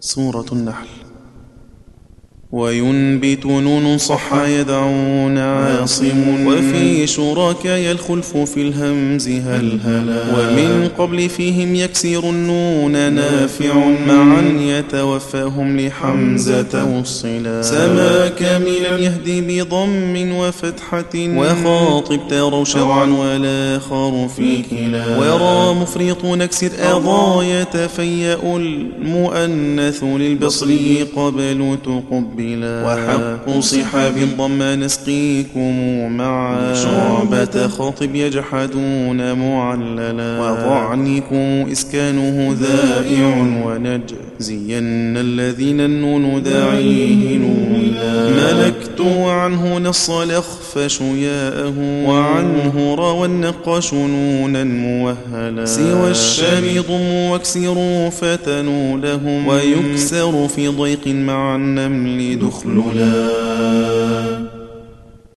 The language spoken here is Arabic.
سورة النحل. وينبت نون صح يدعون عاصم وفي شركاء الخلف في الهمز هلهلا ومن قبل فيهم يكسر النون نافع. معا يتوفاهم لحمزة وصلا. سما كاملا يهدي بضم وفتحة. وخاطب تروا شرعا والآخر في كلا ورا مفرط نكسر أضا يتفيأ المؤنث للبصري قبل تقبل بلا وحق صحاب ضم نسقيكم. معا. شعبة خاطب يجحدون معللا. وضعنكم إسكانه ذائع ونجزين الذين النون داعيه نولا ملكت عنه نص الأخفش ياءه وعنه روى النقاش نونا موهلا سوى الشام ضم واكسروا فتنوا لهم ويكسر في ضيق مع النمل دخللا.